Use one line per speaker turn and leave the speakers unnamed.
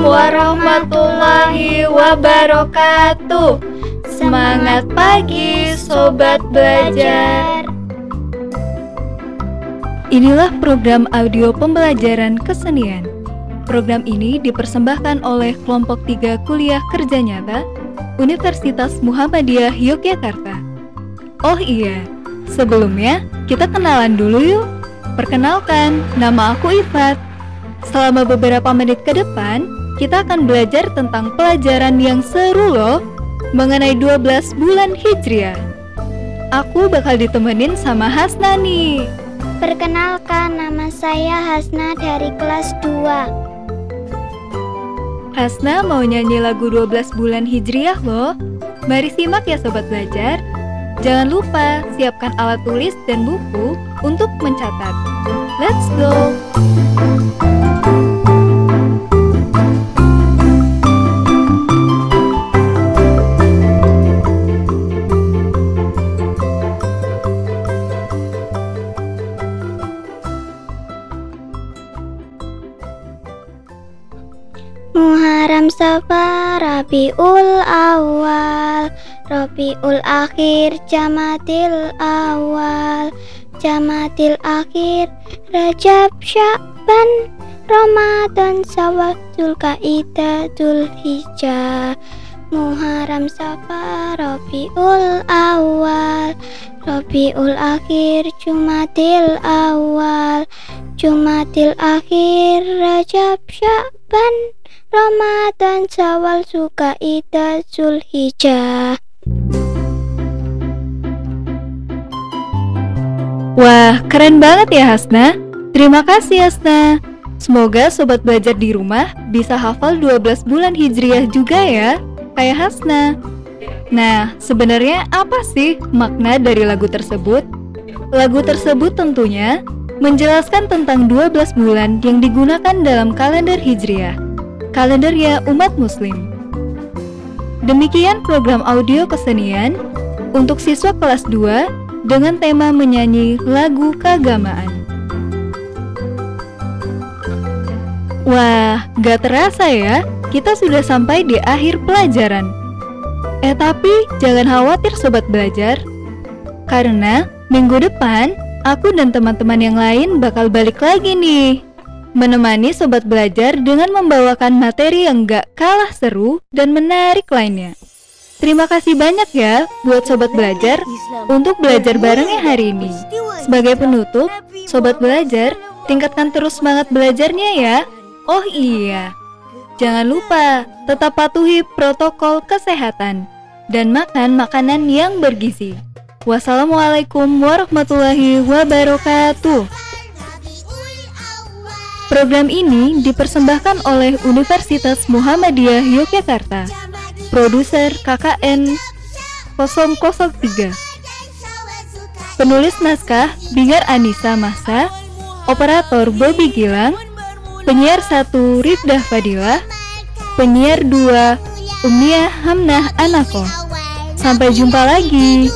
warahmatullahi wabarakatuh. Semangat pagi, sobat belajar.
Inilah program audio pembelajaran kesenian. Program ini dipersembahkan oleh kelompok 3 kuliah kerja nyata Universitas Muhammadiyah Yogyakarta. Oh iya, sebelumnya kita kenalan dulu yuk. Perkenalkan, nama aku Ifat. Selama beberapa menit ke depan, kita akan belajar tentang pelajaran yang seru loh mengenai 12 bulan Hijriah. Aku bakal ditemenin sama Hasna nih.
Perkenalkan, nama saya Hasna dari kelas 2.
Hasna mau nyanyi lagu 12 bulan Hijriah loh. Mari simak ya sobat belajar. Jangan lupa siapkan alat tulis dan buku untuk mencatat. Let's go!
Muharram Safar Rabiul Awal Rabiul Akhir Jamatil Awal. Jamatil Akhir Rajab Syakban Ramadan Sawal Zulkaidah Zulhijjah Muharram Safar Rabiul Awal Rabiul Akhir Jumatil Awal. Jumatil Akhir Rajab Syakban Ramadan, Syawal, Zulkaidah, Zulhijjah.
Wah, keren banget ya Hasna. Terima kasih Hasna. Semoga sobat belajar di rumah bisa hafal 12 bulan Hijriah juga ya, kayak Hasna. Nah, sebenarnya apa sih makna dari lagu tersebut? Lagu tersebut tentunya menjelaskan tentang 12 bulan yang digunakan dalam kalender Hijriah kalendernya umat muslim. Demikian program audio kesenian untuk siswa kelas 2 dengan tema menyanyi lagu keagamaan. Wah, gak terasa ya, kita sudah sampai di akhir pelajaran. Eh tapi jangan khawatir sobat belajar, karena minggu depan aku dan teman-teman yang lain bakal balik lagi nih menemani sobat belajar dengan membawakan materi yang gak kalah seru dan menarik lainnya. Terima kasih banyak ya buat sobat belajar untuk belajar barengnya hari ini. Sebagai penutup, sobat belajar, tingkatkan terus semangat belajarnya ya. Oh iya, jangan lupa tetap patuhi protokol kesehatan dan makan makanan yang bergizi. Wassalamualaikum warahmatullahi wabarakatuh. Program ini dipersembahkan oleh Universitas Muhammadiyah Yogyakarta. Produser KKN 003. Penulis naskah Bingar Anissa Masa, Operator Bobby Gilang, Penyiar 1 Rifdah Fadilah, Penyiar 2 Umia Hamnah Anako. Sampai jumpa lagi.